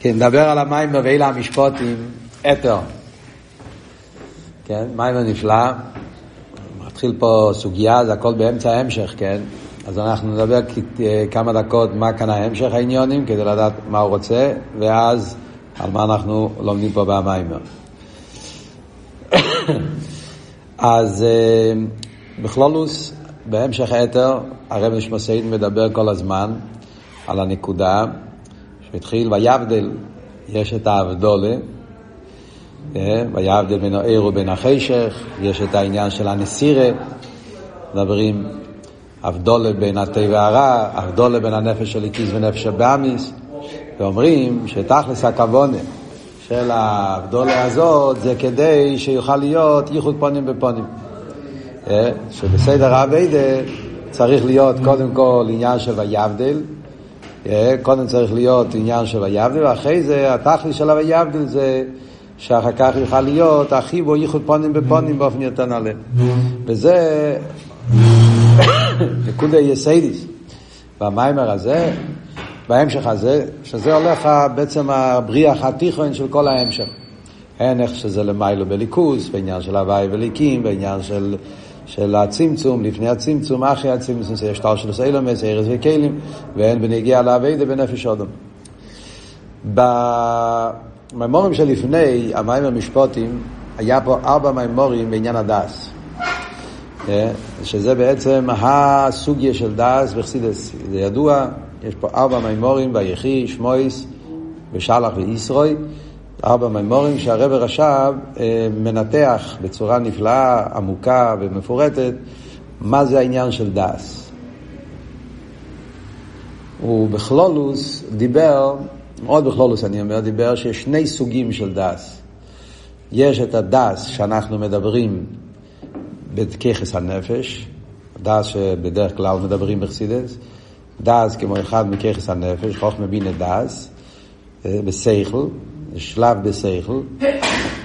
כן, נדבר על המים ואלה המשפוטים, אתר. כן, מים נפלא. מתחיל פה סוגיה, זה הכל באמצע ההמשך, כן? אז אנחנו נדבר כמה דקות מה כאן ההמשך העניונים, כדי לדעת מה הוא רוצה, ואז על מה אנחנו לומדים פה במיימר. אז אה, בכלולוס, בהמשך אתר, הרב נשמסיין מדבר כל הזמן על הנקודה שהתחיל ויבדל, יש את האבדולה, אה, ויבדל בין העיר ובין החשך, יש את העניין של הנסירה, מדברים אבדולה בין התה והרע, אבדולה בין הנפש של איקיס ונפש הבאמיס, ואומרים שתכלס הכוונה של האבדולה הזאת זה כדי שיוכל להיות ייחוד פונים בפונים. אה, שבסדר האביידה צריך להיות קודם כל עניין של ויבדל, קודם צריך להיות עניין של ויבדל, ואחרי זה התכלס של הויבדל זה שאחר כך יוכל להיות החיבו ייחוד פונים בפונים באופן יותר נעלה. וזה נקודה יסיידיס. במיימר הזה, בהמשך הזה, שזה הולך בעצם הבריח התיכון של כל ההמשך. אין איך שזה למיילו בליכוס, בעניין של הוואי וליקים, בעניין של, של הצמצום, לפני הצמצום, אחרי הצמצום, זה שטר של סיילומס, ארז וכלים, ואין בנגיע לאביידה בנפש אודום. במימורים שלפני, המים המשפוטים, היה פה ארבע מימורים בעניין הדס. אה, שזה בעצם הסוגיה של דס וחסידס. זה ידוע, יש פה ארבע מימורים, ויחי, שמויס, ושלח וישרוי. ארבע מימורים שהרבר רש"ב אה, מנתח בצורה נפלאה, עמוקה ומפורטת, מה זה העניין של דעת. הוא בכללות דיבר, מאוד בכללות אני אומר, דיבר שיש שני סוגים של דעת. יש את הדעת שאנחנו מדברים בכוחות הנפש, דעת שבדרך כלל מדברים בחסידות, דעת כמו אחד מכוחות הנפש, חוכמה בינה דעת, אה, שלב בשכל,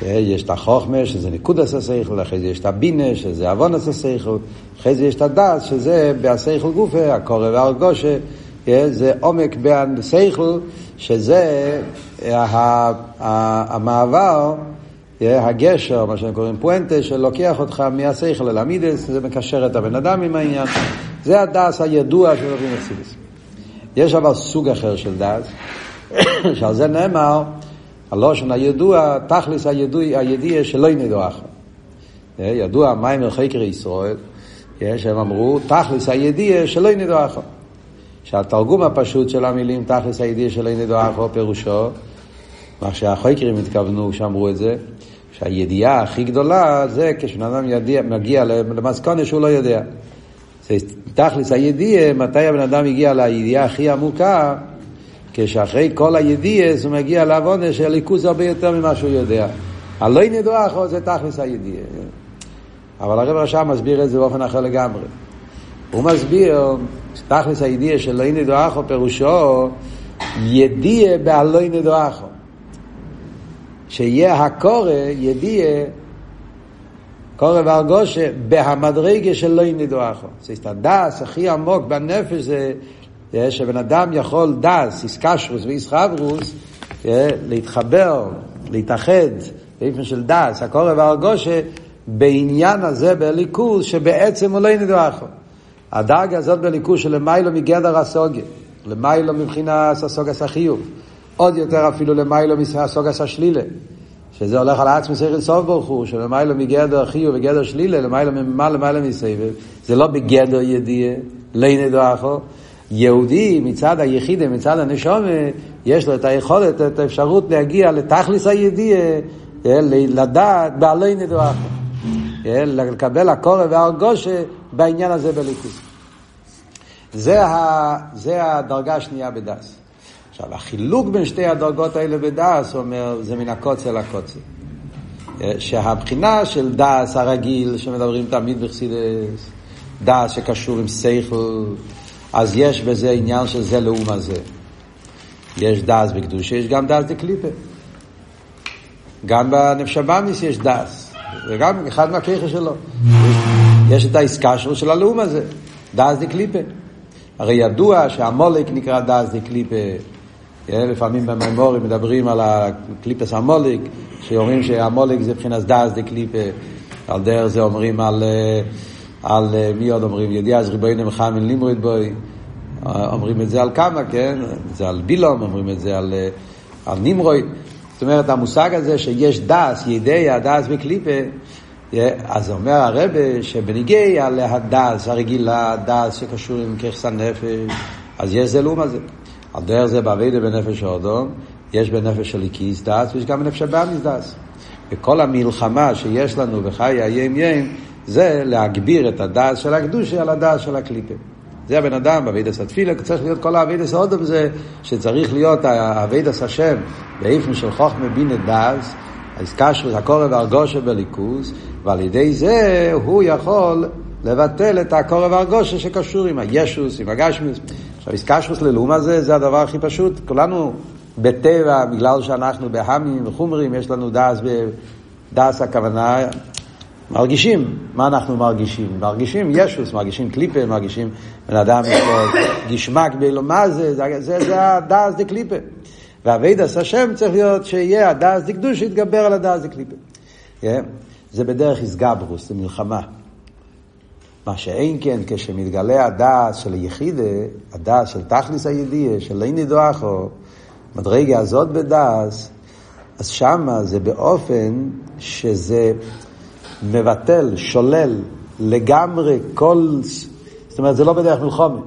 אה, יש את החוכמה שזה נקודת השכל, אחרי זה יש את הבינה שזה הבנת השכל, אחרי זה יש את הדעת שזה בהשכל גופא, הכרה והרגשה, אה, זה עומק בשכל, שזה המעבר הגשר, מה שהם קוראים פואנטה, שלוקח אותך מהשכל אל המידות, זה מקשר את הבן אדם עם העניין. זה הדעת הידוע שלומדים בחסידות. יש אבל סוג אחר של דס, שעל זה נאמר, הלושן הידוע, תכלס הידיע שלא ינדו אחר. ידוע מים חקר ישראל, שהם אמרו, תכלס הידיע שלא ינדו אחר. שהתרגום הפשוט של המילים תכלס הידיע שלא ינדו אחר פירושו, מה שהחוקרים התכוונו שאמרו את זה, שהידיעה הכי גדולה זה כשבן אדם ידיע, מגיע למסקונה שהוא לא יודע. תכלס הידיעה, מתי הבן אדם הגיע לידיעה הכי עמוקה, כשאחרי כל הידיעה הוא מגיע לעוונה של ליכוז הרבה יותר ממה שהוא יודע. הלא נדוח זה תכלס הידיעה. אבל הרב רשם מסביר את זה באופן אחר לגמרי. הוא מסביר, תכלס הידיעה של לא נדוחו פירושו ידיעה בהלא נדוחו. שיהיה הקורא, ידיע, קורא והרגושה, בהמדרגה של לא ינידו אחו. זאת הדס הכי עמוק בנפש זה שבן אדם יכול דס, איסקשרוס ואיסחברוס, להתחבר, להתאחד, באופן של דס, הקורא והרגושה, בעניין הזה בליכוז, שבעצם הוא לא ינידו אחו. הדרגה הזאת בליכוז שלמיילו מגדר הסוגיה, למיילו מבחינת הסוגס החיוב. עוד יותר אפילו למיילו מסוגס השלילה. שזה הולך על עצמי שכל סוף ברוך הוא, שלמיילו מגדר חיוב וגדר שלילה, למיילו ממעלה למעלה מסבב. זה לא בגדר ידיעה, לינה דרכו. יהודי מצד היחידה, מצד הנשומה, יש לו את היכולת, את האפשרות להגיע לתכליס הידיעה, לדעת בעלי נדואחו. לקבל הקורא והרגושה בעניין הזה בליכוד. זה, זה הדרגה השנייה בדס. עכשיו, החילוק בין שתי הדרגות האלה בדעת, אומר, זה מן הקצה לקצה. שהבחינה של דעת הרגיל, שמדברים תמיד בחסידות, דעת שקשור עם שכל, אז יש בזה עניין של זה לעומת זה. יש דעת בקדושה, יש גם דעת דקליפה. גם בנפש הבהמית יש דעת, זה גם אחד מהכוחות שלו. יש את העסקה של הלעומת זה, דס דקליפה. הרי ידוע שהמולק נקרא דס דקליפה לפעמים במימורים מדברים על הקליפס המוליק, שאומרים שהמוליק זה מבחינת דאס דה קליפה, על דרך זה אומרים על, על מי עוד אומרים? ידיע אז ריבונו מחמין לימוד בוי, אומרים את זה על כמה, כן? זה על בילום, אומרים את זה על, על נמרוי. זאת אומרת, המושג הזה שיש דאס, ידיע, דאס וקליפה, אז אומר הרבי שבנוגע להדעת הרגילה, דעת שקשור עם כוחות הנפש, אז יש זה לעומת זה. על דרך זה בעבודה בנפש האדם, יש בנפש האלוקית דעת, ויש גם בנפש הבהמית דעת. וכל המלחמה שיש לנו בחיי היום יום, זה להגביר את הדעת של הקדושה על הדעת של הקליפה. זה הבן אדם, עבודת התפילה, צריך להיות כל העבודת האדם זה, שצריך להיות עבודת השם, באופן של חוכמה בינה דעת, האיסקשרוס, הקורב הרגושה בליכוז, ועל ידי זה הוא יכול לבטל את הקורב הרגושה שקשור עם הישוס, עם הגשמיוס. עכשיו, איסקשרוס ללאום הזה זה הדבר הכי פשוט. כולנו בטבע, בגלל שאנחנו בהמים וחומרים, יש לנו דס, דס הכוונה, מרגישים. מה אנחנו מרגישים? מרגישים ישוס, מרגישים קליפה, מרגישים בן אדם יש לו גשמק מה זה, זה, זה, זה הדס דה קליפה. והעבודת השם צריך להיות שיהיה הדעת דקדושה שיתגבר על הדעת דקליפה. Yeah. זה בדרך התגברות, זה מלחמה. מה שאין כן, כשמתגלה הדעת של היחידה, הדעת של תכלית הידיעה, שלא נדעך, מדרגה הזאת בדעת, אז שמה זה באופן שזה מבטל, שולל לגמרי כל... זאת אומרת, זה לא בדרך מלחמה.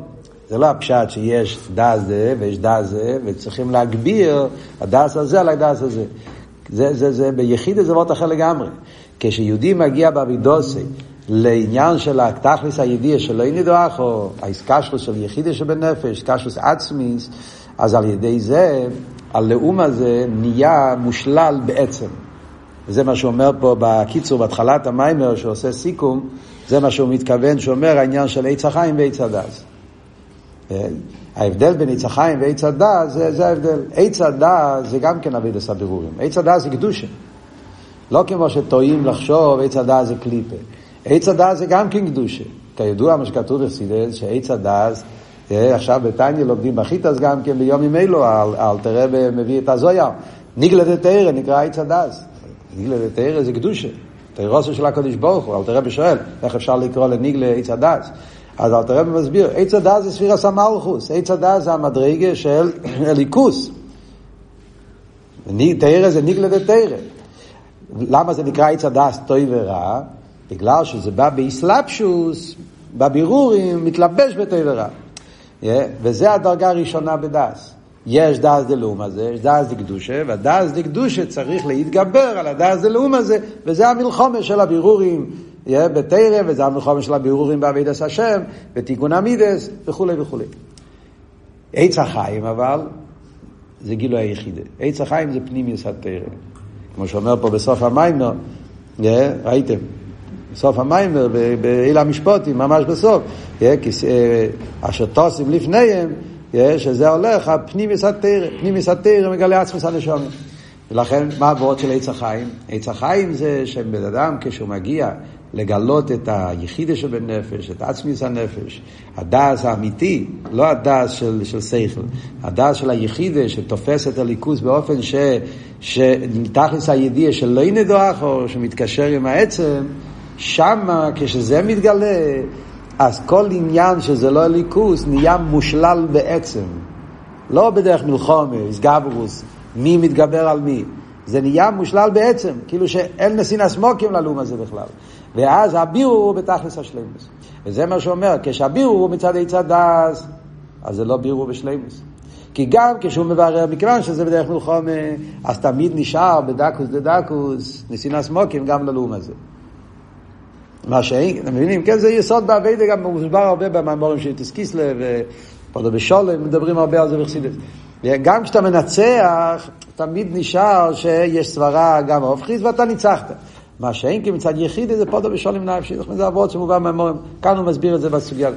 זה לא הפשט שיש דעת זה ויש דעת זה, וצריכים להגביר הדעת הזה על הדעת הזה. זה, זה, זה, ביחידה זה מהות אחר לגמרי. כשיהודי מגיע בעבודתו לעניין של התכלית הידיעה שלא נדעך, או ההתקשרות של יחידה שבנפש, התקשרות עצמית, אז על ידי זה, הלעומת זה נהיה מושלל בעצם. וזה מה שהוא אומר פה בקיצור, בהתחלת המאמר, שעושה סיכום, זה מה שהוא מתכוון, שאומר העניין של עץ החיים ועץ הדעת. ההבדל בין עץ החיים ועץ הדעת, זה, זה ההבדל. עץ הדעת זה גם כן עבודת הבירורים. עץ הדעת זה קדושה. לא כמו שטועים לחשוב, עץ הדעת זה קליפה. עץ הדעת זה גם כן קדושה. כידוע מה שכתוב בחסידות, שעץ הדעת, עכשיו בתניא לומדים בחת"ת גם כן בימים אלו, אלטער רבי מביא את הזוהר. נגלה דתורה נקרא עץ הדעת. נגלה דתורה זה קדושה. תורתו של הקדוש ברוך הוא, אלטער רבי שואל, איך אפשר לקרוא לנגלה עץ הדעת. אז אלטער רבי מסביר, עץ הדעת זה ספירת המלכות, עץ הדעת זה המדרגה של אלוקות. תורה זה נגלה דתורה. למה זה נקרא עץ הדעת טוב ורע? בגלל שזה בא בהתלבשות, בבירורים, מתלבש בטוב ורע. וזה הדרגה הראשונה בדעת. יש דעת דלעומת זה, יש דעת דקדושה, והדעת דקדושה צריך להתגבר על הדעת דלעומת זה, וזה המלחמה של הבירורים בתורה, וזה המלחמה של הבירורים בעבודת השם, ותיקון המידות, וכולי וכולי. עץ החיים אבל, זה גילוי היחידה. עץ החיים זה פנימיות התורה. כמו שאומר פה בסוף המאמר, ראיתם, בסוף המאמר, באלה המשפטים, ממש בסוף, אשר תשים לפניהם, שזה הולך, הפנימיות התורה, פנימיות התורה מגלה עצמות הנשמה. ולכן, מה העבודה של עץ החיים? עץ החיים זה שבן אדם, כשהוא מגיע לגלות את היחידה שבנפש, את עצמות הנפש, הדעת האמיתי, לא הדעת של, של שכל, הדעת של היחידה שתופס את האלוקות באופן ש, שתכלית הידיעה שלא נדעך או שמתקשר עם העצם, שמה כשזה מתגלה, אז כל עניין שזה לא הליכוז נהיה מושלל בעצם. לא בדרך מלחומה, איסגברוס, מי מתגבר על מי. זה נהיה מושלל בעצם, כאילו שאין נסינס מוקים ללום הזה בכלל. ואז הבירור הוא בתכלס השלימוס. וזה מה שאומר, כשהבירור הוא מצד עץ הדס, אז זה לא בירור בשלימוס. כי גם כשהוא מברר, מכיוון שזה בדרך מלחומה, אז תמיד נשאר בדקוס דדקוס, נסינס מוקים גם ללאום הזה. מה שאין, אתם מבינים? כן, זה יסוד באביידה, גם מוסבר הרבה במאמורים של תסקיסלה ופודו בשולם, מדברים הרבה על זה בחסידת. גם כשאתה מנצח, תמיד נשאר שיש סברה גם הופכית ואתה ניצחת. מה שאין כי מצד יחיד זה פודו בשולם נפשי, זה אבות שמובא מהמורים, כאן הוא מסביר את זה בסוגיה. אז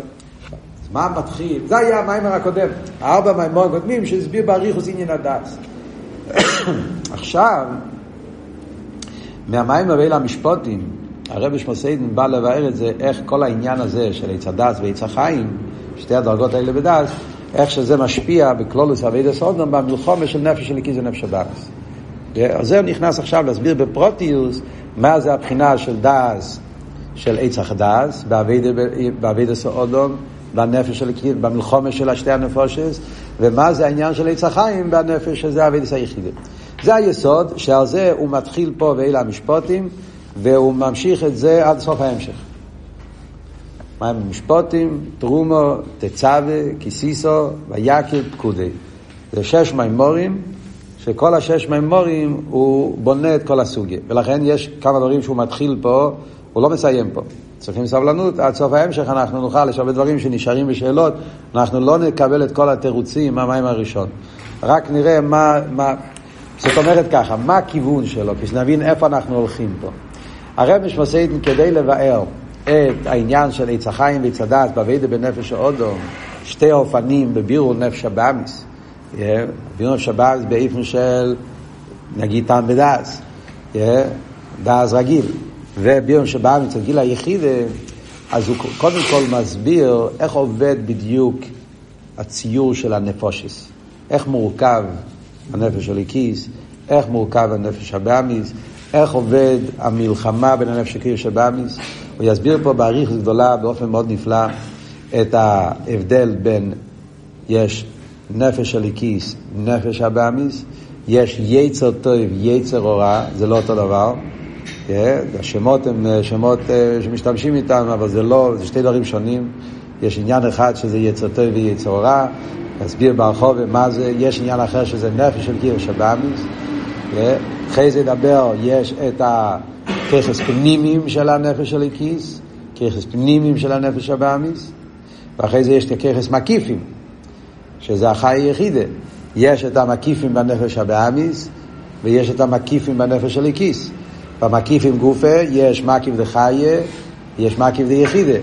מה מתחיל? זה היה המיימר הקודם, הארבע מאמרים קודמים שהסביר באריכות עניין הדעת. עכשיו, מהמאמר ואלה המשפטים, הרב שמוסיידן בא לבאר את זה, איך כל העניין הזה של עץ הדעת ועץ החיים, שתי הדרגות האלה בדעת, איך שזה משפיע בכללות עבודת האדם במלחמה של נפש האלוקית ונפש הבהמית. אז זה נכנס עכשיו להסביר בפרטיות מה זה הבחינה של דעת של עץ הדעת באבידס אודום בנפש של הקיס, במלחומה של השתי הנפושס ומה זה העניין של עץ החיים בנפש שזה אבידס היחידי. זה היסוד שעל זה הוא מתחיל פה ואלה המשפוטים והוא ממשיך את זה עד סוף ההמשך. מים משפוטים, תרומו, תצווה, כיסיסו, ויקל, פקודי. זה שש מימורים, שכל השש מימורים הוא בונה את כל הסוגיה. ולכן יש כמה דברים שהוא מתחיל פה, הוא לא מסיים פה. צריכים סבלנות, עד סוף ההמשך אנחנו נוכל, יש הרבה דברים שנשארים בשאלות, אנחנו לא נקבל את כל התירוצים מהמים הראשון. רק נראה מה, מה, זאת אומרת ככה, מה הכיוון שלו, כדי שנבין איפה אנחנו הולכים פה. הרב משמעסיידן כדי לבאר את העניין של עץ החיים ועץ הדעת באביידה בנפש האודו, שתי אופנים בבירור נפש הבאמיס. בירור נפש הבאמיס באיפן של, נגיד טעם בדעס, דעס רגיל, ובירור נפש הבאמיס, הגיל היחיד, אז הוא קודם כל מסביר איך עובד בדיוק הציור של הנפושס, איך מורכב הנפש של הכיס, איך מורכב הנפש הבאמיס, איך עובד המלחמה בין הנפש הקיר באמיס. הוא יסביר פה באריכות גדולה באופן מאוד נפלא את ההבדל בין יש נפש הליקיס, נפש הבאמיס, יש יצר טוב, יצר הורע, זה לא אותו דבר. כן? השמות הם שמות אה, שמשתמשים איתם, אבל זה לא, זה שתי דברים שונים. יש עניין אחד שזה יצר טוב ויצר הורע, נסביר ברחוב מה זה, יש עניין אחר שזה נפש של קיר שבאמיס. אחרי זה ידבר, יש את הככס פנימיים של הנפש של הכיס, ככס פנימיים של הנפש הבאמיס, ואחרי זה יש את הככס מקיפים, שזה החי היחידה. יש את המקיפים בנפש הבאמיס, ויש את המקיפים בנפש של הכיס. במקיפים גופה יש מקיף דחיה, יש מקיף דיחידה.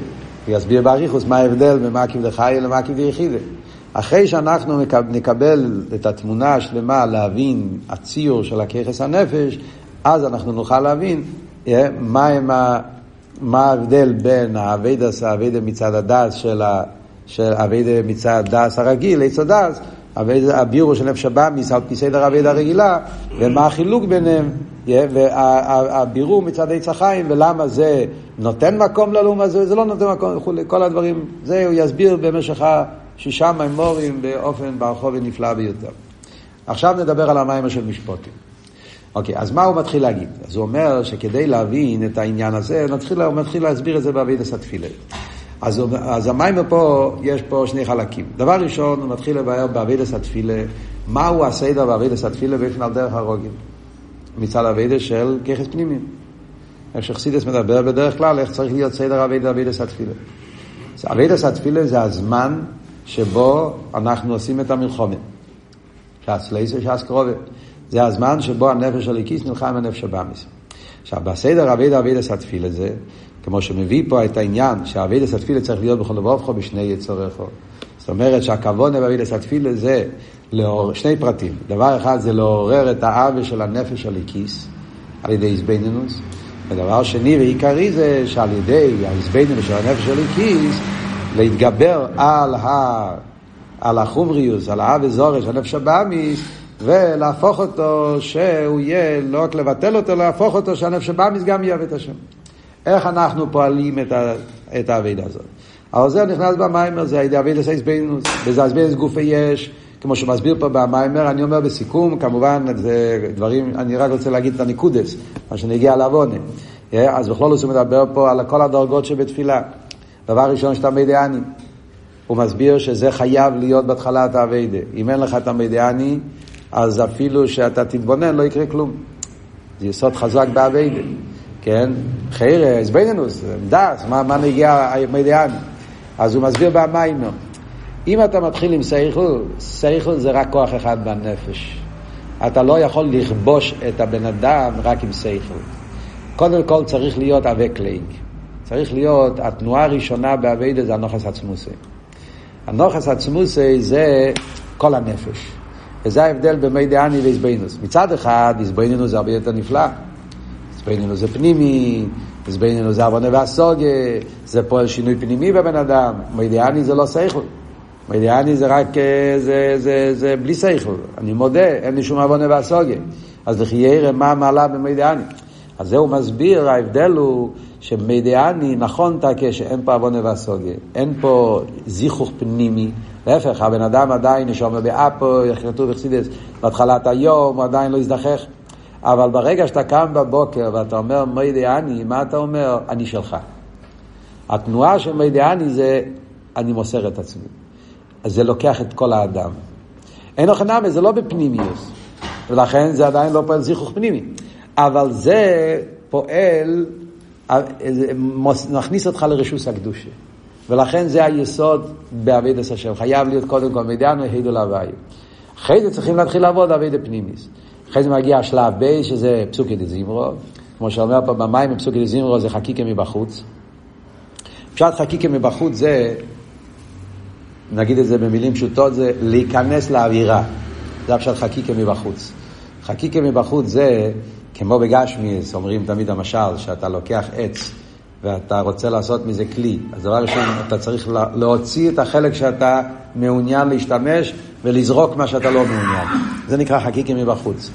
יסביר באריכוס מה ההבדל בין מקיף דחיה למקיף דיחידה. אחרי שאנחנו נקבל את התמונה השלמה להבין הציור של הככס הנפש, אז אנחנו נוכל להבין אה, מה, מה, מה ההבדל בין העבודת, העבודה מצד הדעת של, של העבודה מצד הדעת הרגיל, עץ הדעת, הבירור של נפש הבהמית על פי סדר העבודה הרגילה, ומה החילוק ביניהם, אה, והבירור מצד עץ החיים, ולמה זה נותן מקום ללעומת זה, זה לא נותן מקום וכולי, כל הדברים, זה הוא יסביר במשך ה... שישה מאמרים באופן ברחב ונפלא ביותר. עכשיו נדבר על המים של משפוטים. אוקיי, אז מה הוא מתחיל להגיד? אז הוא אומר שכדי להבין את העניין הזה, נתחיל, הוא מתחיל להסביר את זה באבידס התפילה. אז, אז המים פה, יש פה שני חלקים. דבר ראשון, הוא מתחיל לבאר באבידס התפילה, מהו הסדר באבידס התפילה באופן על דרך הרוגים. מצד אבידס של ככס פנימיים. איך שחסידס מדבר בדרך כלל, איך צריך להיות סדר אבידס התפילה. אבידס התפילה זה הזמן שבו אנחנו עושים את המלחומת. ש"ס לייסר, ש"ס קרובה. זה הזמן שבו הנפש הליקיס נלחם עם הנפש הבאמיס. עכשיו, בסדר אבי דוד הסתפילה זה, כמו שמביא פה את העניין שהאבי הסתפילה צריך להיות בכל לבובכו בשני יצורכו. זאת אומרת שהכוון באבי הסתפילה זה לעור... שני פרטים. דבר אחד זה לעורר את האבי של הנפש הליקיס על ידי איזבנינוס. ודבר שני ועיקרי זה שעל ידי האיזבנינוס של הנפש הליקיס להתגבר על, ה... על החומריוס, על האב וזורש, הנפש הבאמיס, ולהפוך אותו שהוא יהיה, לא רק לבטל אותו, להפוך אותו שהנפש הבאמיס גם יאהב את השם. איך אנחנו פועלים את, ה... את האבידה הזאת? זה נכנס במיימר, זה הידי אבידה סייסבינוס, בזה אסבינוס גופי יש, כמו שמסביר פה במיימר, אני אומר בסיכום, כמובן, זה דברים, אני רק רוצה להגיד את הניקודס, מה שנגיע לעוונה. אז בכל זאת הוא מדבר פה על כל הדרגות שבתפילה. דבר ראשון שאתה מידעני. הוא מסביר שזה חייב להיות בהתחלת האביידה. אם אין לך את המידעני, אז אפילו שאתה תתבונן לא יקרה כלום. זה יסוד חזק באביידה. כן? חיירה, הסבינינוס, דס, מה, מה נגיע המידעני? אז הוא מסביר במיימר. אם אתה מתחיל עם סייכל, סייכל זה רק כוח אחד בנפש. אתה לא יכול לכבוש את הבן אדם רק עם סייכל. קודם כל צריך להיות אבק לייק. צריך להיות, התנועה הראשונה באביידה זה הנוחס עצמוסי. הנוחס עצמוסי זה כל הנפש. וזה ההבדל בין מי דעני ואיזבנינוס. מצד אחד, איזבנינוס זה הרבה יותר נפלא. איזבנינוס זה פנימי, איזבנינוס זה עוונה והסוגה, זה פועל שינוי פנימי בבן אדם. מי דעני זה לא סייכל. מדיאני זה רק, זה, זה, זה, זה בלי שכל, אני מודה, אין לי שום עוונה והסוגיה. אז לכי ירא מה מעלה במדיאני. אז זה הוא מסביר, ההבדל הוא שמדיאני נכון תקה שאין פה עוונה והסוגיה, אין פה זיכוך פנימי, להפך, הבן אדם עדיין נשום באפו, כתוב בחסידס, בהתחלת היום הוא עדיין לא יזדחך, אבל ברגע שאתה קם בבוקר ואתה אומר מדיאני, מה אתה אומר? אני שלך. התנועה של מדיאני זה אני מוסר את עצמי. אז זה לוקח את כל האדם. אין אוכל נמי, זה לא בפנימיוס, ולכן זה עדיין לא פועל זיכוך פנימי. אבל זה פועל, מכניס אותך לרשוס הקדושה. ולכן זה היסוד בעבידת השם. חייב להיות קודם כל מידענו, הידו להוויה. אחרי זה צריכים להתחיל לעבוד עבידת פנימיס. אחרי זה מגיע השלב ב' שזה פסוקי דזימרו. כמו שאומר פה במים, פסוקי דזימרו זה חקיקה מבחוץ. פשט חקיקה מבחוץ זה נגיד את זה במילים פשוטות, זה להיכנס לאווירה. זה הפשט חקיקה מבחוץ. חקיקה מבחוץ זה, כמו בגשמיאס, אומרים תמיד המשל, שאתה לוקח עץ ואתה רוצה לעשות מזה כלי. אז דבר ראשון, אתה צריך להוציא את החלק שאתה מעוניין להשתמש ולזרוק מה שאתה לא מעוניין. זה נקרא חקיקה מבחוץ.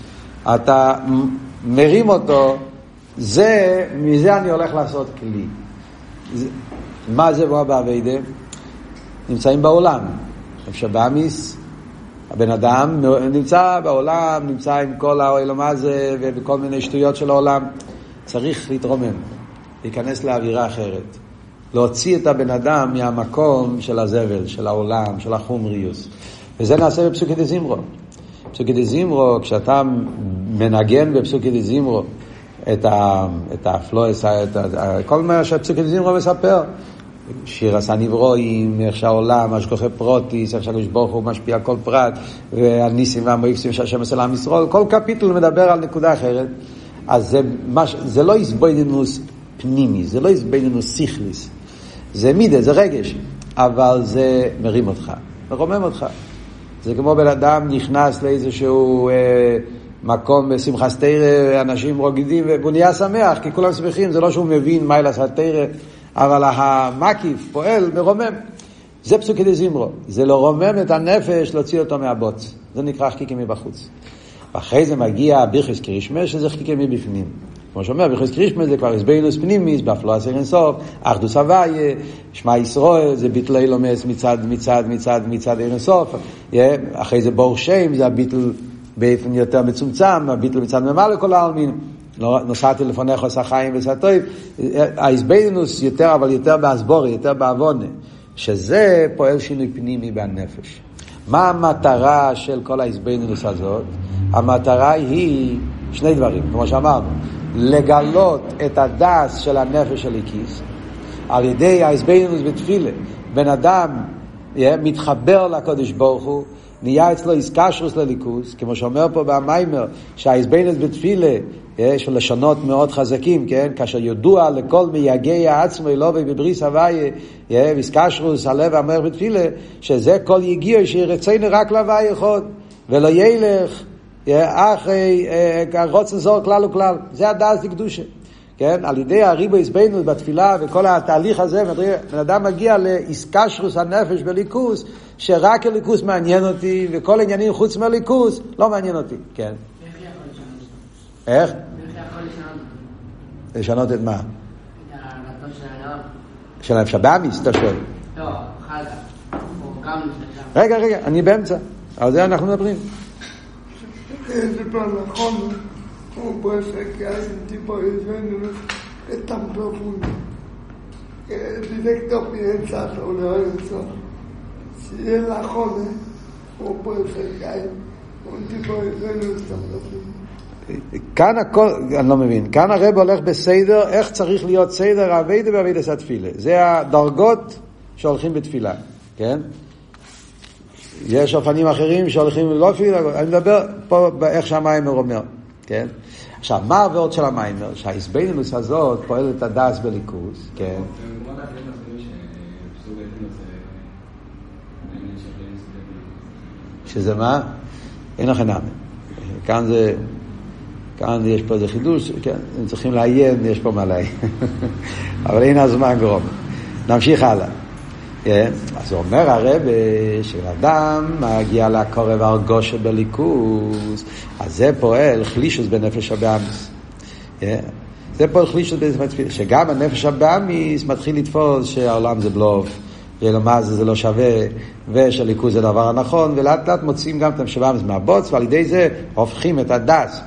אתה מרים אותו, זה, מזה אני הולך לעשות כלי. זה, מה זה בוא באביידה? נמצאים בעולם. אפשר באמיס, הבן אדם נמצא בעולם, נמצא עם כל העולם הזה וכל מיני שטויות של העולם. צריך להתרומם, להיכנס לאווירה אחרת. להוציא את הבן אדם מהמקום של הזבל, של העולם, של החומריוס. וזה נעשה בפסוקי דזמרה. בפסוקי דזמרה, כשאתה מנגן בפסוקי דזמרה את, הפלאות, כל מה שפסוקי דזמרה מספר, שירת הנבראים, איך שהעולם, השגחה פרטית, איך שהקדוש ברוך הוא משפיע כל פרט, והניסים והמופתים שהשם עושה לעם ישראל, כל קאפיטל מדבר על נקודה אחרת. אז זה, מש, זה לא התבוננות פנימי, זה לא התבוננות שכלית, זה מידה, זה רגש, אבל זה מרים אותך, מרומם אותך. זה כמו בן אדם נכנס לאיזשהו אה, מקום בשמחת תרא, אנשים רוקדים, והוא נהיה שמח, כי כולם שמחים, זה לא שהוא מבין מה אלא תרא. אבל המקיף פועל מרומם. זה פסוקי דה זימרו. זה לרומם את הנפש, להוציא אותו מהבוץ. זה נקרא חקיקה מבחוץ. ואחרי זה מגיע ביחס קרישמה, שזה חקיקה מבפנים. כמו שאומר, ביחס קרישמה זה כבר הסבינוס פנימיס, באפלו עשר אינסוף, אחדוס הוויה, שמע ישראל, זה ביטל אילומס מצד, מצד, מצד, מצד אינסוף. אחרי זה בור שם, זה הביטל באופן יותר מצומצם, הביטל מצד ממלא כל העלמין. נוסעתי לפניך עושה חיים וסטויב, האיזבנינוס יותר, אבל יותר באסבורי, יותר בעוונה, שזה פועל שינוי פנימי בנפש. מה המטרה של כל האיזבנינוס הזאת? המטרה היא שני דברים, כמו שאמרנו, לגלות את הדס של הנפש של הקיס, על ידי האיזבנינוס בתפילה. בן אדם מתחבר לקודש ברוך הוא, נהיה אצלו איסקשרוס לליכוס, כמו שאומר פה במיימר, שהאיזבנינוס בתפילה יש לשונות מאוד חזקים, כן? כאשר ידוע לכל מייגע עצמו אלוהי בבריס הוויה, ויסקשרוס הלב המר בתפילה, שזה כל יגיע שירצנו רק להוויה אחד, ולא ילך אחרי רוצן זור כלל וכלל. זה הדעת לקדושה. כן? על ידי הריבו הסבנו בתפילה וכל התהליך הזה, בן אדם מגיע לאיסקשרוס הנפש בליכוס, שרק הליכוס מעניין אותי, וכל עניינים חוץ מהליכוס לא מעניין אותי. כן. איך? לשנות את מה? של הנפש הבאמיס, אתה שואל. לא, רגע, רגע, אני באמצע. על זה אנחנו מדברים. זה פעם נכון, הוא puede ser que hay un tipo de sueño que es tan profundo que directo piensa sobre eso. Si es la joven, ¿cómo puede ser que hay un tipo de sueño tan profundo? כאן הכל, אני לא מבין, כאן הרב הולך בסדר, איך צריך להיות סדר עבודה ועבודת התפילה. זה הדרגות שהולכים בתפילה, כן? יש אופנים אחרים שהולכים לא תפילה, אני מדבר פה באיך שהמאמר אומר, כן? עכשיו, מה העבודה של המאמר? שההתבוננות הזאת פועלת הדעת באלוקות, כן? שזה מה? אין לכם נאמן. כאן זה... כאן יש פה איזה חידוש, כן, אם צריכים לעיין, יש פה מה לעיין. אבל אין הזמן גרום. נמשיך הלאה. כן? אז הוא אומר הרב שאדם מגיע לקורב הרגושה בליכוס, אז זה פועל חלישוס בנפש הבאמיס. כן? זה פועל חלישוס בנפש הבאמיס, שגם הנפש הבאמיס מתחיל לתפוס שהעולם זה בלוף. ולמה זה, זה לא שווה, ושהליכוז זה הדבר הנכון, ולאט לאט מוצאים גם את המשבאמיס מהבוץ, ועל ידי זה הופכים את הדס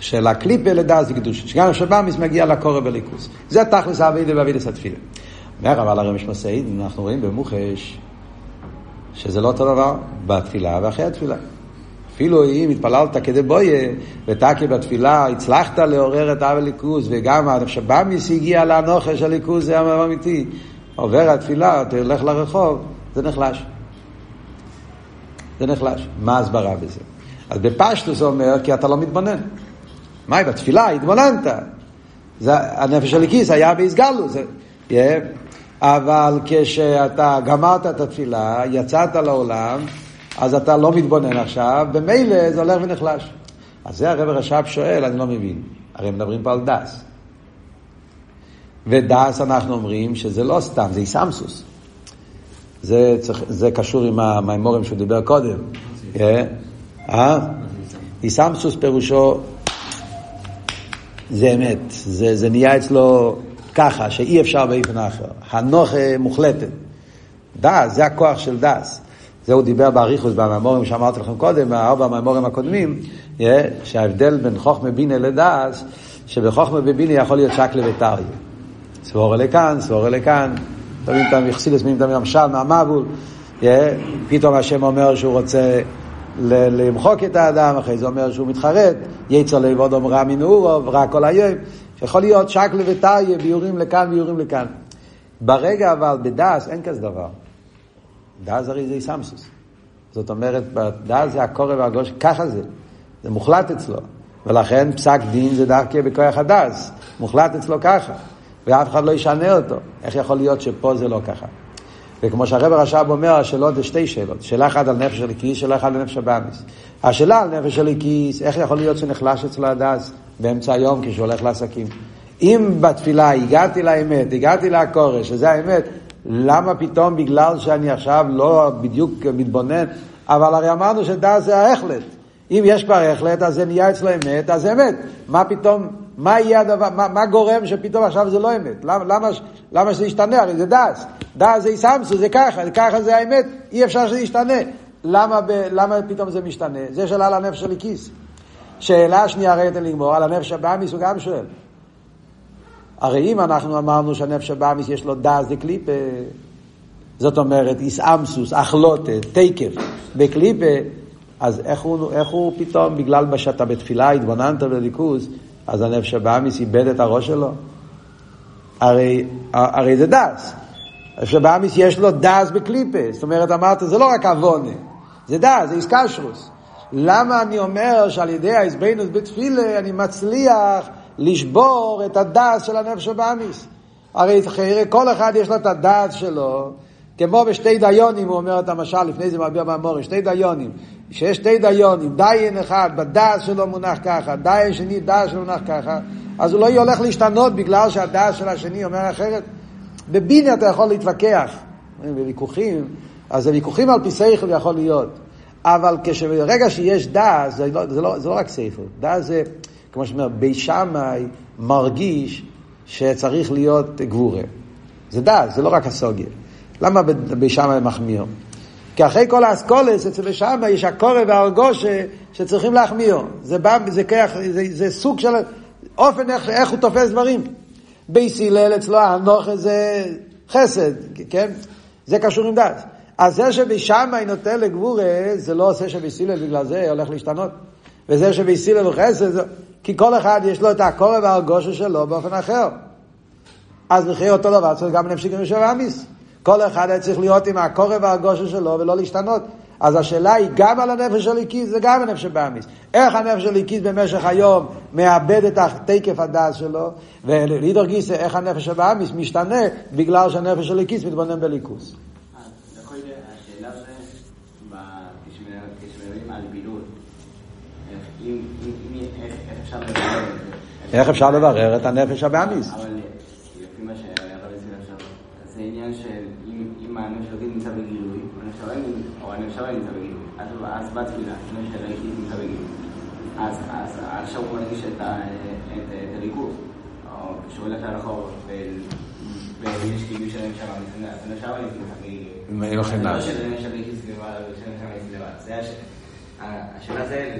של הקליפה לדס וקדוש, שגם המשבאמיס מגיע לקורא בליכוז. זה תכלס האבידה ואבידס התפילה. אומר אבל הרמש מסעיד, אנחנו רואים במוחש שזה לא אותו דבר בתפילה ואחרי התפילה. אפילו אם התפללת כדי בויה, ותקי בתפילה, הצלחת לעורר את אב הליכוז, וגם השבאמיס הגיע לאנוכש הליכוז, זה המאמר אמיתי. עובר התפילה, תלך לרחוב, זה נחלש. זה נחלש. מה ההסברה בזה? אז בפשטוס אומר, כי אתה לא מתבונן. מה, בתפילה התבוננת. זה, הנפש של הכיס היה בהסגלו. זה, yeah. אבל כשאתה גמרת את התפילה, יצאת לעולם, אז אתה לא מתבונן עכשיו, במילא זה הולך ונחלש. אז זה הרב רש"ב שואל, אני לא מבין. הרי מדברים פה על דס. ודס אנחנו אומרים שזה לא סתם, זה איסמסוס. זה, זה קשור עם המימורים שהוא דיבר קודם. אה? איסמסוס פירושו זה אמת, זה, זה נהיה אצלו ככה, שאי אפשר באיפן אחר. הנוכה מוחלטת. דס, זה הכוח של דס. זה הוא דיבר באריכוס בממורים שאמרתי לכם קודם, בארבע הממורים הקודמים, שההבדל בין חוכמה בינה לדס, שבחוכמה בבינה יכול להיות שקלה וטריה. סבורה לכאן, סבורה לכאן, תמיד תמיד חסילס, תמיד תמיד המשל מהמבול, פתאום השם אומר שהוא רוצה למחוק את האדם, אחרי זה אומר שהוא מתחרט, יצר לבוד אומרה מנעורו, רע כל היום, יכול להיות שקלה וטריה, ביורים לכאן, ביורים לכאן. ברגע אבל בדס אין כזה דבר. דס הרי זה איסמסוס. זאת אומרת, בדס זה הקורא והגוש, ככה זה. זה מוחלט אצלו. ולכן פסק דין זה דרכי בכוח הדס. מוחלט אצלו ככה. ואף אחד לא ישנה אותו. איך יכול להיות שפה זה לא ככה? וכמו שהרב הרש"ב אומר, השאלות זה שתי שאלות. שאלה אחת על נפש הליקיס, שאלה אחת על נפש הבאמיס. השאלה על נפש הליקיס, איך יכול להיות שנחלש אצלו הדס באמצע היום כשהוא הולך לעסקים? אם בתפילה הגעתי לאמת, הגעתי לקורש, שזה האמת, למה פתאום בגלל שאני עכשיו לא בדיוק מתבונן, אבל הרי אמרנו שדס זה ההחלט. אם יש כבר החלט, אז זה נהיה אצלו אמת, אז אמת. מה פתאום, מה יהיה הדבר, מה, מה גורם שפתאום עכשיו זה לא אמת? למה, למה, למה שזה ישתנה? הרי זה דס. דס זה איסמסו, זה ככה, ככה זה האמת, אי אפשר שזה ישתנה. למה, ב, למה פתאום זה משתנה? זה שאלה על הנפש של הכיס. שאלה שנייה, הרי תן לגמור, על הנפש הבאמיס הוא גם שואל. הרי אם אנחנו אמרנו שהנפש הבאמיס יש לו דס דקליפה, זאת אומרת איסאמסוס, אכלוטה, תקף, בקליפה, אז איך הוא, איך הוא פתאום, בגלל שאתה בתפילה התבוננת בליכוז, אז הנפש הבאמיס איבד את הראש שלו? הרי, הרי זה דס. הנפש הבאמיס יש לו דס בקליפה. זאת אומרת, אמרת, זה לא רק עוונה, זה דס, זה איסקשרוס. למה אני אומר שעל ידי ההזבנות בתפילה אני מצליח לשבור את הדס של הנפש הבאמיס? הרי כל אחד יש לו את הדס שלו, כמו בשתי דיונים, הוא אומר את המשל, לפני זה מעביר מהמורים, שתי דיונים. שיש שתי דיונים, דיין אחד בדעת שלו מונח ככה, דיין שני דעת שלו מונח ככה, אז הוא לא הולך להשתנות בגלל שהדעת של השני אומר אחרת. בבינה אתה יכול להתווכח, בוויכוחים, אז זה ויכוחים על פי שכל יכול להיות. אבל כשברגע שיש דעת, זה, לא, זה, לא, זה לא רק שכל, דעת זה, כמו שאומר, בי שמאי מרגיש שצריך להיות גבורה. זה דעת, זה לא רק הסוגיה. למה בי שמאי מחמיר? כי אחרי כל האסכולס, אצל שם יש הקורא והרגושה שצריכים להחמיר. זה, בא, זה, כך, זה, זה סוג של אופן איך, איך הוא תופס דברים. בייס הלל אצלו הנוכה זה חסד, כן? זה קשור עם דת. אז זה שבשמאי נותן לגבורה, זה לא עושה שבייסילל בגלל זה הולך להשתנות. וזה שבייסילל הוא חסד, זה... כי כל אחד יש לו את הקורא והרגושה שלו באופן אחר. אז בכי אותו דבר צריך גם להמשיך עם יושב אמיס. כל אחד היה צריך להיות עם הקורא והגושה שלו ולא להשתנות. אז השאלה היא גם על הנפש הליקיס וגם הנפש הבאמיס. איך הנפש הליקיס במשך היום מאבד את התקף הדעת שלו, ולידור גיסא, איך הנפש הבאמיס משתנה בגלל שהנפש הליקיס מתבונן בליכוס. איך אפשר לברר את הנפש הבאמיס? אבל לפי מה שהרב הסביר עכשיו, זה עניין של הנפש אלוקית נמצא בגילוי, או אלוקית נמצא בגילוי. אז בתפילה, הנפש אלוקית נמצא בגילוי. אז עכשיו הוא מרגיש את הליכוד, או כשהוא הולך לרחוב, ויש גילוי של אלוקית, אז אלוקית נמצא בגילוי. חינם. לא אלוקית לבד, זה השאלה זה,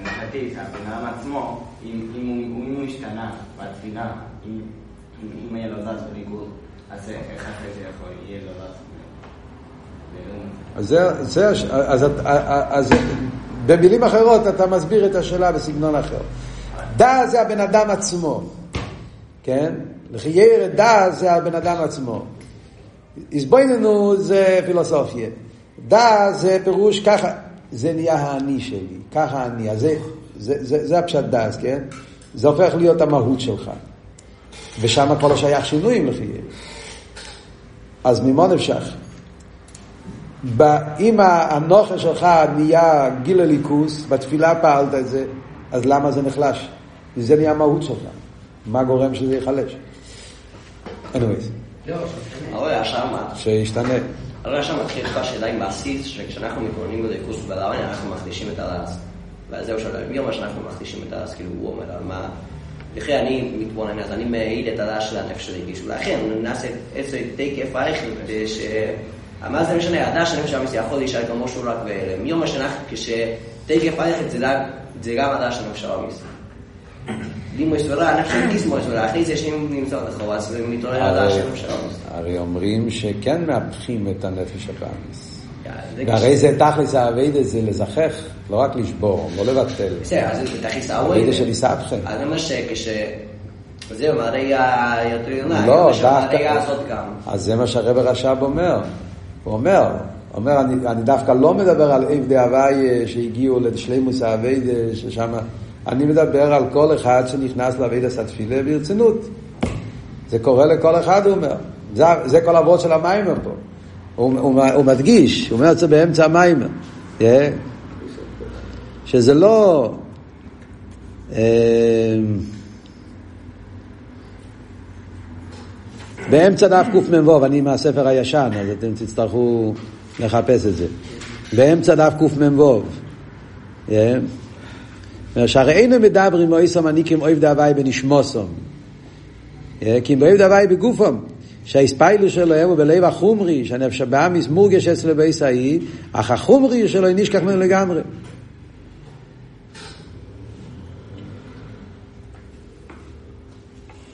מבחינתי, הבן אדם עצמו, אם הוא השתנה בתפילה, אם יהיה לו זז בניגוד, אז איך זה יכול? אז זה, אז, אז במילים אחרות אתה מסביר את השאלה בסגנון אחר. דע זה הבן אדם עצמו, כן? לחייר דע זה הבן אדם עצמו. הסבויננו זה פילוסופיה. דע זה פירוש ככה, זה נהיה האני שלי, ככה אני, אז זה, זה, זה, זה הפשט דעת, כן? זה הופך להיות המהות שלך. ושם כבר לא שייך שינויים לפי אז ממה נמשך? אם הנוכל שלך נהיה גיל הליכוס, בתפילה פעלת את זה, אז למה זה נחלש? זה נהיה המהות שלך. מה גורם שזה ייחלש? anyways. לא, שישתנה. הרי עכשיו מתחיל לך שאלה עם מעשית, שכשאנחנו מתבוננים בדקוס ובלעוין, אנחנו מחדישים את הרס. וזהו שלום, מי אומר שאנחנו מחדישים את הרס? כאילו, הוא אומר, על מה... לכן אני מתבונן, אז אני מעיד את הרס של הנפש שלי. לכן נעשה איזה תקף אייכל, ש... מה זה משנה, הדש של הנפש המסי יכול להישאר כמו שהוא רק בהלם. מי אומר שאנחנו, כשתקף אייכל זה גם הדש של הנפש המסי. לימו סברה, הנפש של גיסמו סברה, אחרי זה שהם נמצאות לכאורה, אז הם מתעורר הדש של הנפש המסי. הרי אומרים שכן מהפכים את הנפש הפעמיס. והרי זה תכלס האביידה זה לזכך, לא רק לשבור, לא לבטל. בסדר, אז זה תכלס האביידה. האביידה של איסבכם. אז זה מה שכש... זהו, מהרגע יותר יונה, לא, מהרגע הזאת גם. אז זה מה שהרב הרש"ב אומר. הוא אומר, אומר, אני, אני דווקא לא מדבר על עבדי הוי' שהגיעו לשלימות העבודה, ששם... אני מדבר על כל אחד שנכנס לעבודת התפילה ברצינות. זה קורה לכל אחד, הוא אומר. זה, זה כל העבודה של המאמר פה. הוא, הוא, הוא מדגיש, הוא אומר את זה באמצע המאמר. Yeah. שזה לא... אה, באמצע דף קמ"ו, אני מהספר הישן, אז אתם תצטרכו לחפש את זה. באמצע דף קמ"ו. שהרי אינו מדברים מויסום אני אוהב דהווי בנשמוסום. כי אם באוהב דהווי בגופום. שהאספיילוס שלהם הוא בלב החומרי, שהנפש הבאמיס מורגש אצל בייס ההיא, אך החומרי שלו נשכח ממנו לגמרי.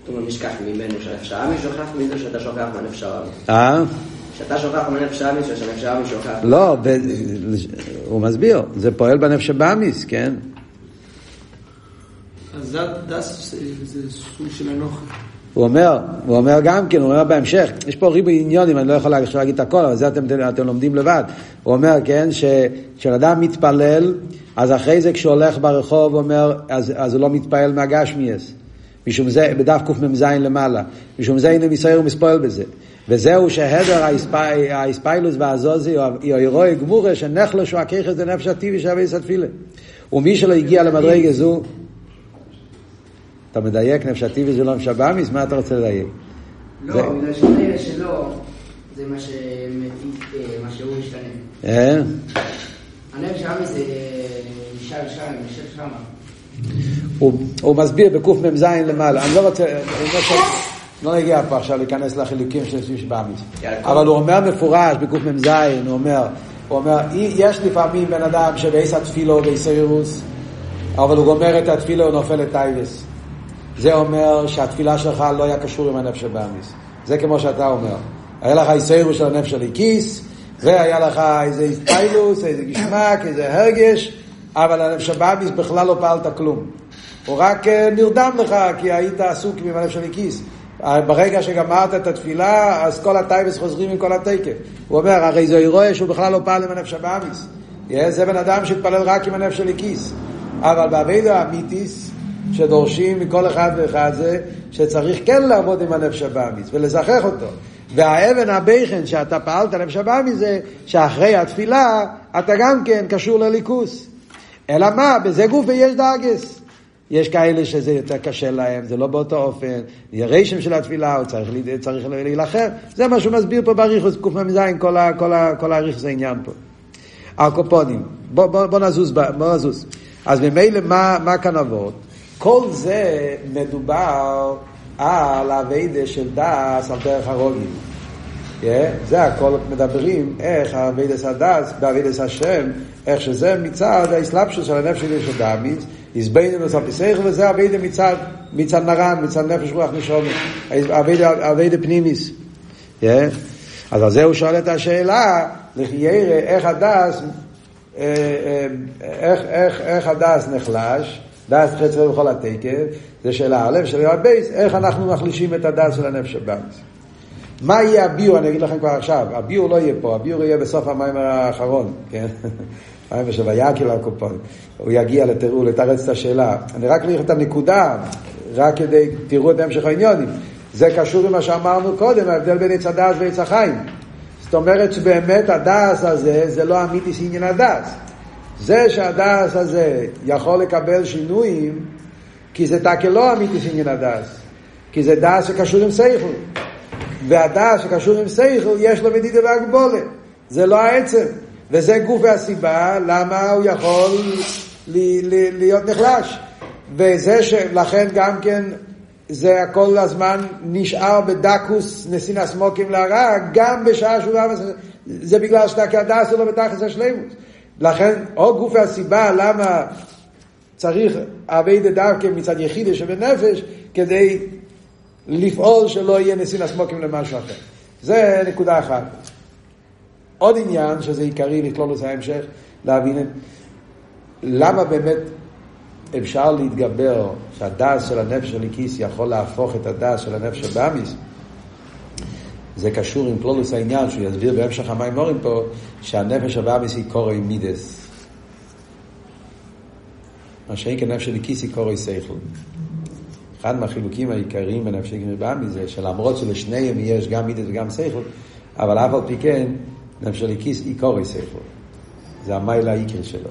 הוא נשכח ממנו שהנפש האמיס שוכח מזה שאתה שוכח מהנפש האמיס. אה? שאתה שוכח מהנפש האמיס ושהנפש האמיס שוכח. לא, הוא מסביר, זה פועל בנפש הבאמיס, כן? אז זה סוג של אנוכי. הוא אומר, הוא אומר גם כן, הוא אומר בהמשך, יש פה ריבוי עניונים, אני לא יכול להגיד את הכל, אבל זה אתם, אתם לומדים לבד. הוא אומר, כן, שכשאדם מתפלל, אז אחרי זה כשהוא הולך ברחוב, הוא אומר, אז, אז הוא לא מתפעל מהגשמיאס. משום זה, בדף קמ"ז למעלה. משום זה הנה מסויר ומספועל בזה. וזהו שהדר האספיילוס והזוזי, או אירועי גמורה, שנחלשו הככס דנפש הטבעי שווה סתפילה. ומי שלא הגיע למדרגה זו, אתה מדייק נפש הטבעי זה לא נפש הבאמיס? מה אתה רוצה לדייק? לא, בגלל שזה שלו, זה מה שהוא משתנה. אה? הנפש הבאמיס זה נשאר שם, נשאר שם. הוא מסביר בקמ"ז למעלה, אני לא רוצה, לא נגיע פה עכשיו להיכנס לחילוקים של נפש באמיס. אבל הוא אומר מפורש בקמ"ז, הוא אומר, הוא אומר, יש לפעמים בן אדם שבעיס התפילו ובעיסאירוס, אבל הוא גומר את התפילה ונופל לטייבס. זה אומר שהתפילה שלך לא היה קשור עם הנפש הבאמיס. זה כמו שאתה אומר. היה לך איסיירו של הנפש של הכיס, והיה לך איזה איסטיילוס, איזה גשמק, איזה הרגש, אבל הנפש הבאמיס בכלל לא פעלת כלום. הוא רק נרדם לך כי היית עסוק עם הנפש של הכיס. ברגע שגמרת את התפילה, אז כל הטייבס חוזרים עם כל התקף. הוא אומר, הרי זה אירוע שהוא בכלל לא פעל עם הנפש הבאמיס. זה בן אדם שהתפלל רק עם הנפש של הכיס. אבל באבידו אמיתיס, שדורשים מכל אחד ואחד זה שצריך כן לעבוד עם הנפש הבאמיס ולזכח אותו. והאבן הבכן שאתה פעלת נפש הבאמיס זה שאחרי התפילה אתה גם כן קשור לליכוס. אלא מה? בזה גוף ויש דאגס. יש כאלה שזה יותר קשה להם, זה לא באותו אופן, יהיה רשם של התפילה, הוא צריך, צריך להילחם. זה מה שהוא מסביר פה באריכוס, קמ"ז, כל, כל, כל האריכוס העניין פה. הקופונים, בוא, בוא, בוא נזוז, בוא נזוז. אז ממילא מה, מה כאן עבוד? כל זה מדובר על האביידה של דס על דרך הרוגים. Yeah, זה הכל מדברים איך האביידס הדס באביידס השם, איך שזה מצד האסלאפשוס של הנפש של ישו דמיס, איזבנינוס על פיסייך, וזה אביידה מצד, מצד נרן, מצד נפש רוח נשומת, אביידה פנימיס. Yeah. אז על זה הוא שואל את השאלה, לחיירה, איך הדס, אה, אה, איך, איך, איך הדס נחלש, דעת חסר בכל התקף, זה שאלה א', שאלה בית, איך אנחנו מחלישים את הדעת של הנפש הבהמית. מה יהיה הביאור, אני אגיד לכם כבר עכשיו, הביאור לא יהיה פה, הביאור יהיה בסוף המאמר האחרון, כן? המאמר של ויקהל הקטן, הוא יגיע לתראו, לתרץ את השאלה. אני רק אגיד את הנקודה, רק כדי, תראו את המשך העניינים. זה קשור עם מה שאמרנו קודם, ההבדל בין עץ הדעת ועץ החיים. זאת אומרת שבאמת הדעת הזה זה לא אמיתית עניין הדעת. זה שהדס הזה יכול לקבל שינויים, כי זה תקה לא אמיתיס עניין הדס. כי זה דס שקשור עם סייכל. והדס שקשור עם סייכל יש לו מדידה והגבולת. זה לא העצם. וזה גוף והסיבה למה הוא יכול להיות נחלש. וזה שלכן גם כן זה כל הזמן נשאר בדקוס נסין הסמוקים להרע, גם בשעה שהוא רב, זה בגלל שאתה כהדס לא בתכלס השלימוס. לכן, או גוף הסיבה למה צריך אבי דווקא מצד יחידה שבנפש, כדי לפעול שלא יהיה נסין הסמוקים למשהו אחר. זה נקודה אחת. עוד עניין, שזה עיקרי לכלול את ההמשך, להבין למה באמת אפשר להתגבר, שהדס של הנפש של הליקיס יכול להפוך את הדס של הנפש של באמיס. זה קשור עם פלולוס העניין, שהוא יסביר בהמשך המים מורים פה, שהנפש של באמיס היא קורי מידס. מה שאין כנפש הליקיס היא קורי סייכל. אחד מהחילוקים העיקריים בנפש של באמיס זה שלמרות שלשניהם יש גם מידס וגם סייכל, אבל אף על פי כן, נפש הליקיס היא קורי סייכל. זה המיילה העיקר שלו.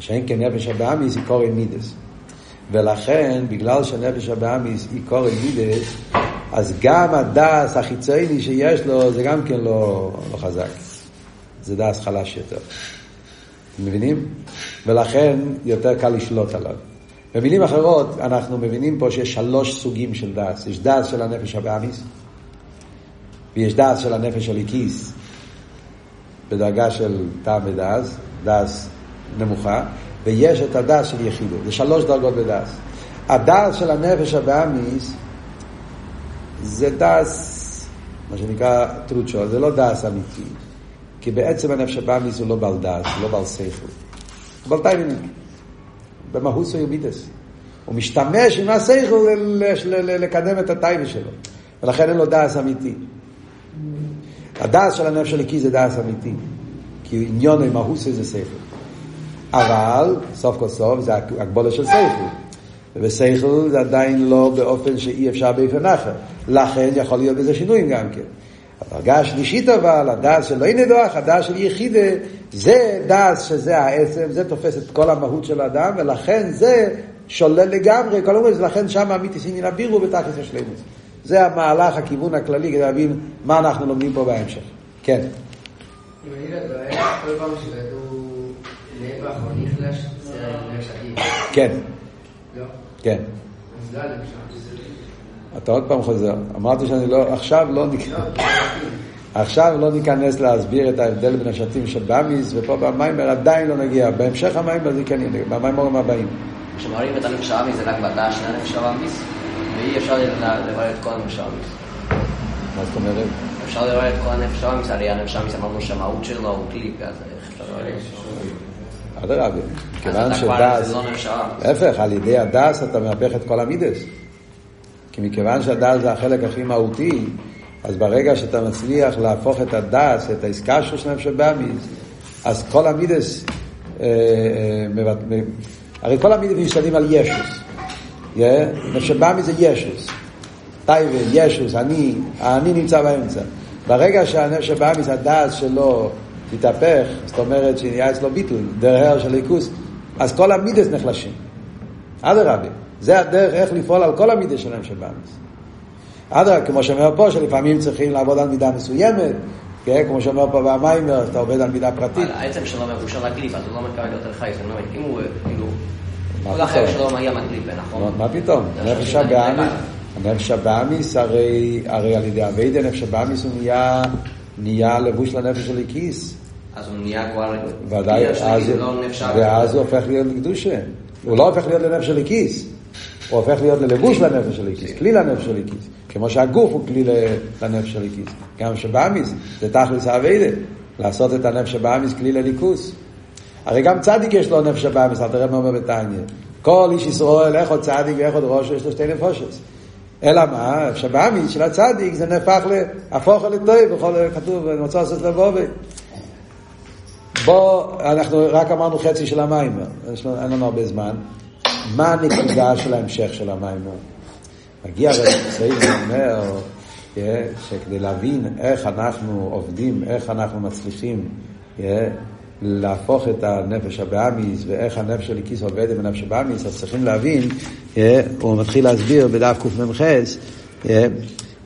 שאין כן נפש הבאמיס היא קורא מידס. ולכן, בגלל שנפש הבאמיס היא קורא מידס, אז גם הדעת החיצוני שיש לו, זה גם כן לא, לא חזק. זה דעת חלש יותר. אתם מבינים? ולכן יותר קל לשלוט עליו. במילים אחרות, אנחנו מבינים פה שיש שלוש סוגים של דעת. יש דעת של הנפש הבהמית, ויש דעת של הנפש האלוקית, בדרגה של טעם ודעת, דעת נמוכה, ויש את הדעת של יחידה. זה שלוש דרגות בדעת. הדס של הנפש הבאמיס זה דס, מה שנקרא טרוצ'ו, זה לא דס אמיתי. כי בעצם הנפש הבאמיס הוא לא בעל דס, הוא לא בעל סייכל. הוא בעל טיימינג. במהות הוא יומידס. הוא משתמש עם הסייכל לקדם את הטיימינג שלו. ולכן אין לו דס אמיתי. הדס של הנפש הליקי זה דס אמיתי. כי עניון עם מהות זה סייכל. אבל סוף כל סוף זה הגבולה של סייכל. ובסייכל זה עדיין לא באופן שאי אפשר באופן אחר. לכן יכול להיות בזה שינויים גם כן. הדרגה השלישית אבל, הדס של לא נדוח, הדס של יחידה, זה דס שזה העצם, זה תופס את כל המהות של האדם, ולכן זה שולל לגמרי, כל אומרים, לכן שם אמיתי סינין הבירו בתכלס השלמות. זה המהלך, הכיוון הכללי, כדי להבין מה אנחנו לומדים פה בהמשך. כן. כן? כן. אתה עוד פעם חוזר. אמרתי שאני לא, עכשיו לא ניכנס, עכשיו לא ניכנס להסביר את ההבדל בין השתים של באמיס, ופה במיימר עדיין לא נגיע. בהמשך המיימר זה כן יהיה, במיימרים הבאים. כשמראים את הנפש האמיס זה רק בדעה של הנפש האמיס, ואי אפשר לברר את כל הנפש האמיס. מה זאת אומרת? אפשר לברר את כל הנפש האמיס, הרי הנפש האמיס אמרנו שהמהות שלו הוא קליפ, אז איך אפשר לברר את זה? אדרבה, כיוון שדס, לא. להפך, על ידי הדס אתה מהפך את כל המידס. כי מכיוון שהדס זה החלק הכי מהותי, אז ברגע שאתה מצליח להפוך את הדס, את העסקה של נפש הבאמיס, אז כל המידס, אה, אה, הרי כל המידס משתנים על ישוס. הבאמיס זה ישוס. טייבה, ישוס, אני, אני נמצא באמצע. ברגע שהנפש הבאמיס, הדס שלו תתהפך, זאת אומרת שנהיה אצלו ביטול, דרהר של ליכוס, אז כל המידס נחלשים. אדרבה. זה הדרך איך לפעול על כל המידה שלהם של באמיס. אדרבה, כמו שאומר פה, שלפעמים צריכים לעבוד על מידה מסוימת, כן, כמו שאומר פה במיימר, אתה עובד על מידה פרטית. העצם שלו הוא של הקליפה, אז הוא לא מתכוון להיות חי, זה לא אם הוא כאילו... כל החיים? שלו היה מקליפה, נכון? מה פתאום? נפש הבאמיס. הנפש הבאמיס הרי, על ידי אביידה, נפש הבאמיס הוא נהיה, נהיה לבוש לנפש של הכיס. אז הוא נהיה כבר... ודאי, אז, לא. ואז הוא הופך להיות לקדושה. הוא לא הופך להיות לנפש של הכיס, הוא הופך להיות ללבוש לנפש של הכיס, כלי לנפש של הכיס. כמו שהגוף הוא כלי לנפש של הכיס. גם שבאמיס זה תכלס האביידה, לעשות את הנפש הבאמיס כלי לליכוס. הרי גם צדיק יש לו נפש הבאמיס, אל תראה מה אומר בתניא. כל איש ישראל, איך עוד צדיק ואיך עוד ראש, יש לו שתי נפושת. אלא מה? נפש הבאמיס של הצדיק זה נהפך להפוך לטוב, בכל כתוב, רוצה לעשות לבובי. בוא, אנחנו רק אמרנו חצי של לנו- אין לנו הרבה זמן. מה הנקודה של ההמשך של המיימר? מגיע רבי ואומר שכדי להבין איך אנחנו עובדים, איך אנחנו מצליחים להפוך את הנפש הבאמיס ואיך הנפש של הכיס עובד עם הנפש הבאמיס, אז צריכים להבין, אה, הוא מתחיל להסביר בדף קמ"ח, אה,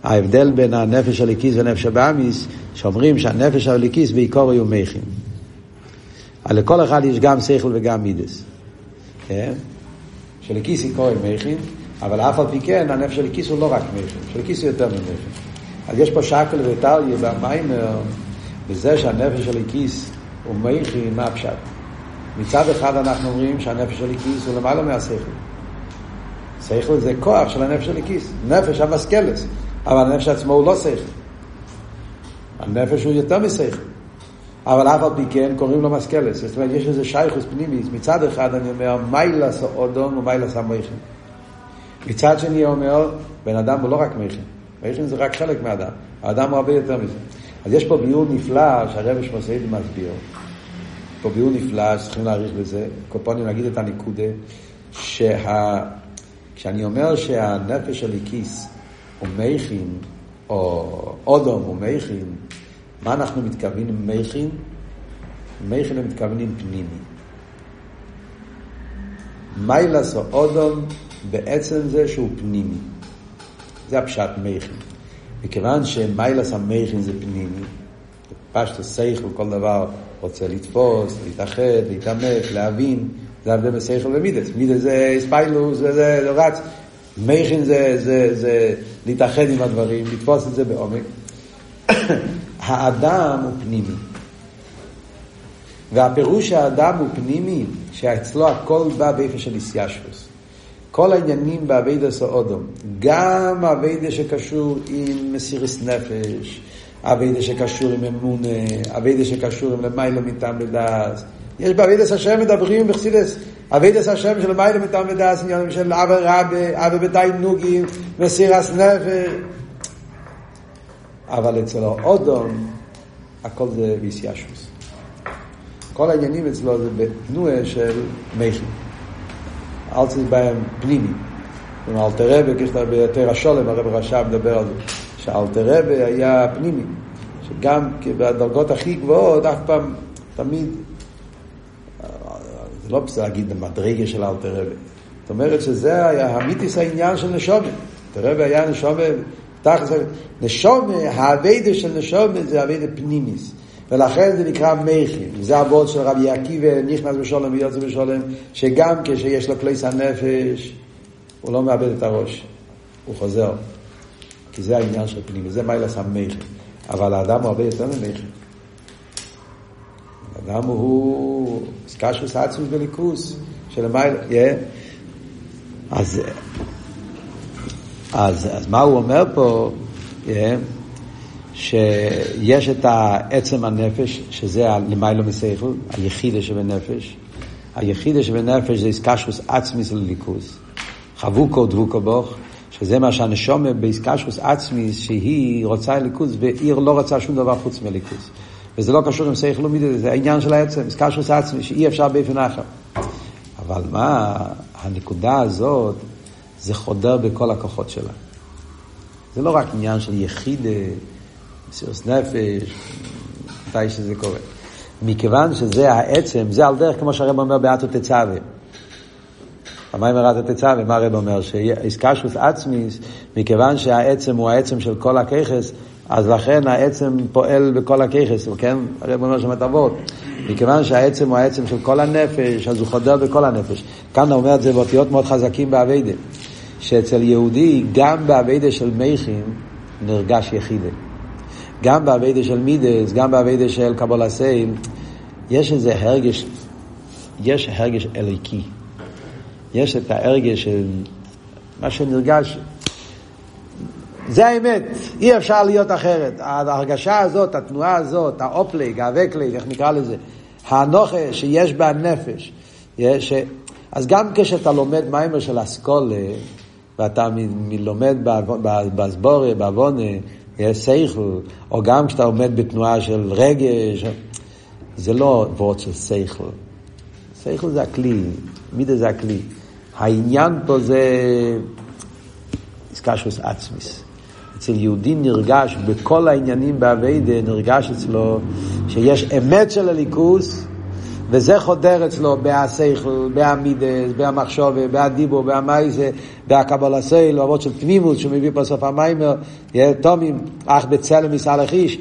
ההבדל בין הנפש של הכיס והנפש הבאמיס, שאומרים שהנפש של הכיס בעיקר היו מכים. לכל אחד יש גם שכל וגם מידס. כן? שלכיס עיקרו עם מכין, אבל אף על פי כן, הנפש של הכיס הוא לא רק מכין, של הכיס הוא יותר ממכין. אז יש פה שקל וטליה במיימר, בזה שהנפש של מכין, מה הפשט? מצד אחד אנחנו אומרים שהנפש של הכיס הוא למעלה מהשכל. שכל זה כוח של הנפש של הכיס, נפש המסקלס, אבל הנפש עצמו הוא לא שכל. הנפש הוא יותר משכל. אבל אף על פי כן קוראים לו מסקלס. זאת אומרת, יש איזה שייכוס פנימי. מצד אחד אני אומר, מיילס האודום ומיילס המכין. מצד שני אומר, בן אדם הוא לא רק מכין. מכין זה רק חלק מהאדם. האדם הוא הרבה יותר מזה. אז יש פה ביור נפלא שהרבי שמוסיידי מסביר. פה ביור נפלא שצריכים להעריך בזה. קופונים להגיד את הנקודה, שה... כשאני אומר שהנפש של הכיס הוא מכין, או אודום הוא מכין, מה אנחנו מתכוונים עם מכין? מכין הם מתכוונים פנימי. מיילס או אודום בעצם זה שהוא פנימי. זה הפשט מכין. מכיוון שמיילס המכין זה פנימי, פשט שכל כל דבר רוצה לתפוס, להתאחד, להתעמק, להבין, זה ההבדל בין שכל ומידס. מידס זה ספיילוס, זה, זה, זה רץ. מכין זה, זה, זה להתאחד עם הדברים, לתפוס את זה בעומק. האדם הוא פנימי. והפירוש שהאדם הוא פנימי, שאצלו הכל בא באיפה של איסיישפוס. כל העניינים באביידה סאודום, גם האביידה שקשור עם מסיריס נפש, אביידה שקשור עם אמונה, אביידה שקשור עם למיילו מטעם לדעת. יש באביידס השם מדברים בחסידס, אביידס השם של למיילו מטעם לדעת, עניינים של אבא רבה, אבא בדי נוגים, מסירס נפש. אבל אצל האודום הכל זה ביסיישוס. כל העניינים אצלו זה בתנועה של מכין. אל תצא בהם פנימי. כלומר, אלתר רבי, כשאתה ביותר השולם, הרב רש"ב מדבר על זה, שאלתר רבי היה פנימי, שגם בדרגות הכי גבוהות, אף פעם, תמיד, זה לא בסדר להגיד במדרגה של אלתר רבי. זאת אומרת שזה היה המיתיס העניין של נשומת. אלתר רבי היה נשומת, תכלס, נשומה, האביידה של נשומה זה אביידה פנימיס. ולכן זה נקרא מכין. זה הוורד של רבי עקיבא, נכנס בשולם ויוצא בשולם, שגם כשיש לו כליס הנפש, הוא לא מאבד את הראש, הוא חוזר. כי זה העניין של פנימי, זה מיילס המכין. אבל האדם הוא הרבה יותר ממכין. האדם הוא סקשוס עצמוס בליכוס, של המייל, yeah. אז, אז, אז מה הוא אומר פה? Yeah. שיש את עצם הנפש, שזה למיילו מסייכל, היחידה שבנפש. היחידה שבנפש זה איסקשוס עצמיס לליכוס. חבוקו דבוקו בוך, שזה מה שהנשומה באיסקשוס עצמיס, שהיא רוצה ליכוס, והיא לא רוצה שום דבר חוץ מליכוס. וזה לא קשור עם סייכל ומידה, זה העניין של העצם, איסקשוס עצמיס, שאי אפשר באופן אחר. אבל מה, הנקודה הזאת, זה חודר בכל הכוחות שלה. זה לא רק עניין של יחידה, מסירות נפש, מתי שזה קורה. מכיוון שזה העצם, זה על דרך כמו שהרב אומר באתו תצווה. המים ירד התצא, ומה הרב אומר? שאיסקשוס עצמיס, מכיוון שהעצם הוא העצם של כל הככס, אז לכן העצם פועל בכל הככס, כן? הרב אומר שם את אבות. מכיוון שהעצם הוא העצם של כל הנפש, אז הוא חודר בכל הנפש. כאן הוא אומר את זה באותיות מאוד חזקים באביידה. שאצל יהודי, גם באביידה של מייכים, נרגש יחידה. גם באביידה של מידס, גם באביידה של קבול יש איזה הרגש, יש הרגש אליקי. יש את ההרגש של מה שנרגש. זה האמת, אי אפשר להיות אחרת. ההרגשה הזאת, התנועה הזאת, האופלג, האבקלג, איך נקרא לזה, האנוכה שיש בנפש. יש, אז גם כשאתה לומד מיימר של אסכולה, ואתה לומד בסבורה, בעוונה, סייכל, או גם כשאתה עומד בתנועה של רגש, זה לא וורד של סייכל. סייכל זה הכלי, מידה זה הכלי. העניין פה זה איסקשוס עצמיס. אצל יהודי נרגש, בכל העניינים באביידה, נרגש אצלו שיש אמת של הליכוס, וזה חודר אצלו בהסייכל, בהמידס, בהמחשובה, בהדיבו, בהמייזה, בהקבל הסייל, אבות של תמימוס שהוא מביא בסוף המיימר, תומים, אך בצלם יסלח איש,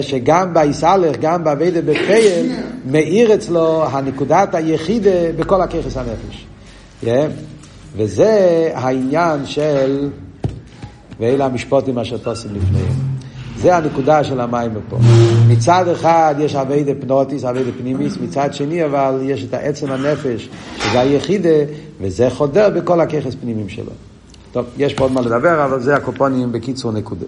שגם ביסלח, גם באביידה בפייל, מאיר אצלו הנקודת היחידה בכל הככס הנפש. וזה העניין של, ואלה המשפוטים אשר תוסים לפניהם. זה הנקודה של המים פה. מצד אחד יש אביידה פנוטיס, אביידה פנימיס, מצד שני אבל יש את העצם הנפש, שזה היחידה, וזה חודר בכל הככס פנימיים שלו. טוב, יש פה עוד מה לדבר, אבל זה הקופונים בקיצור נקודה.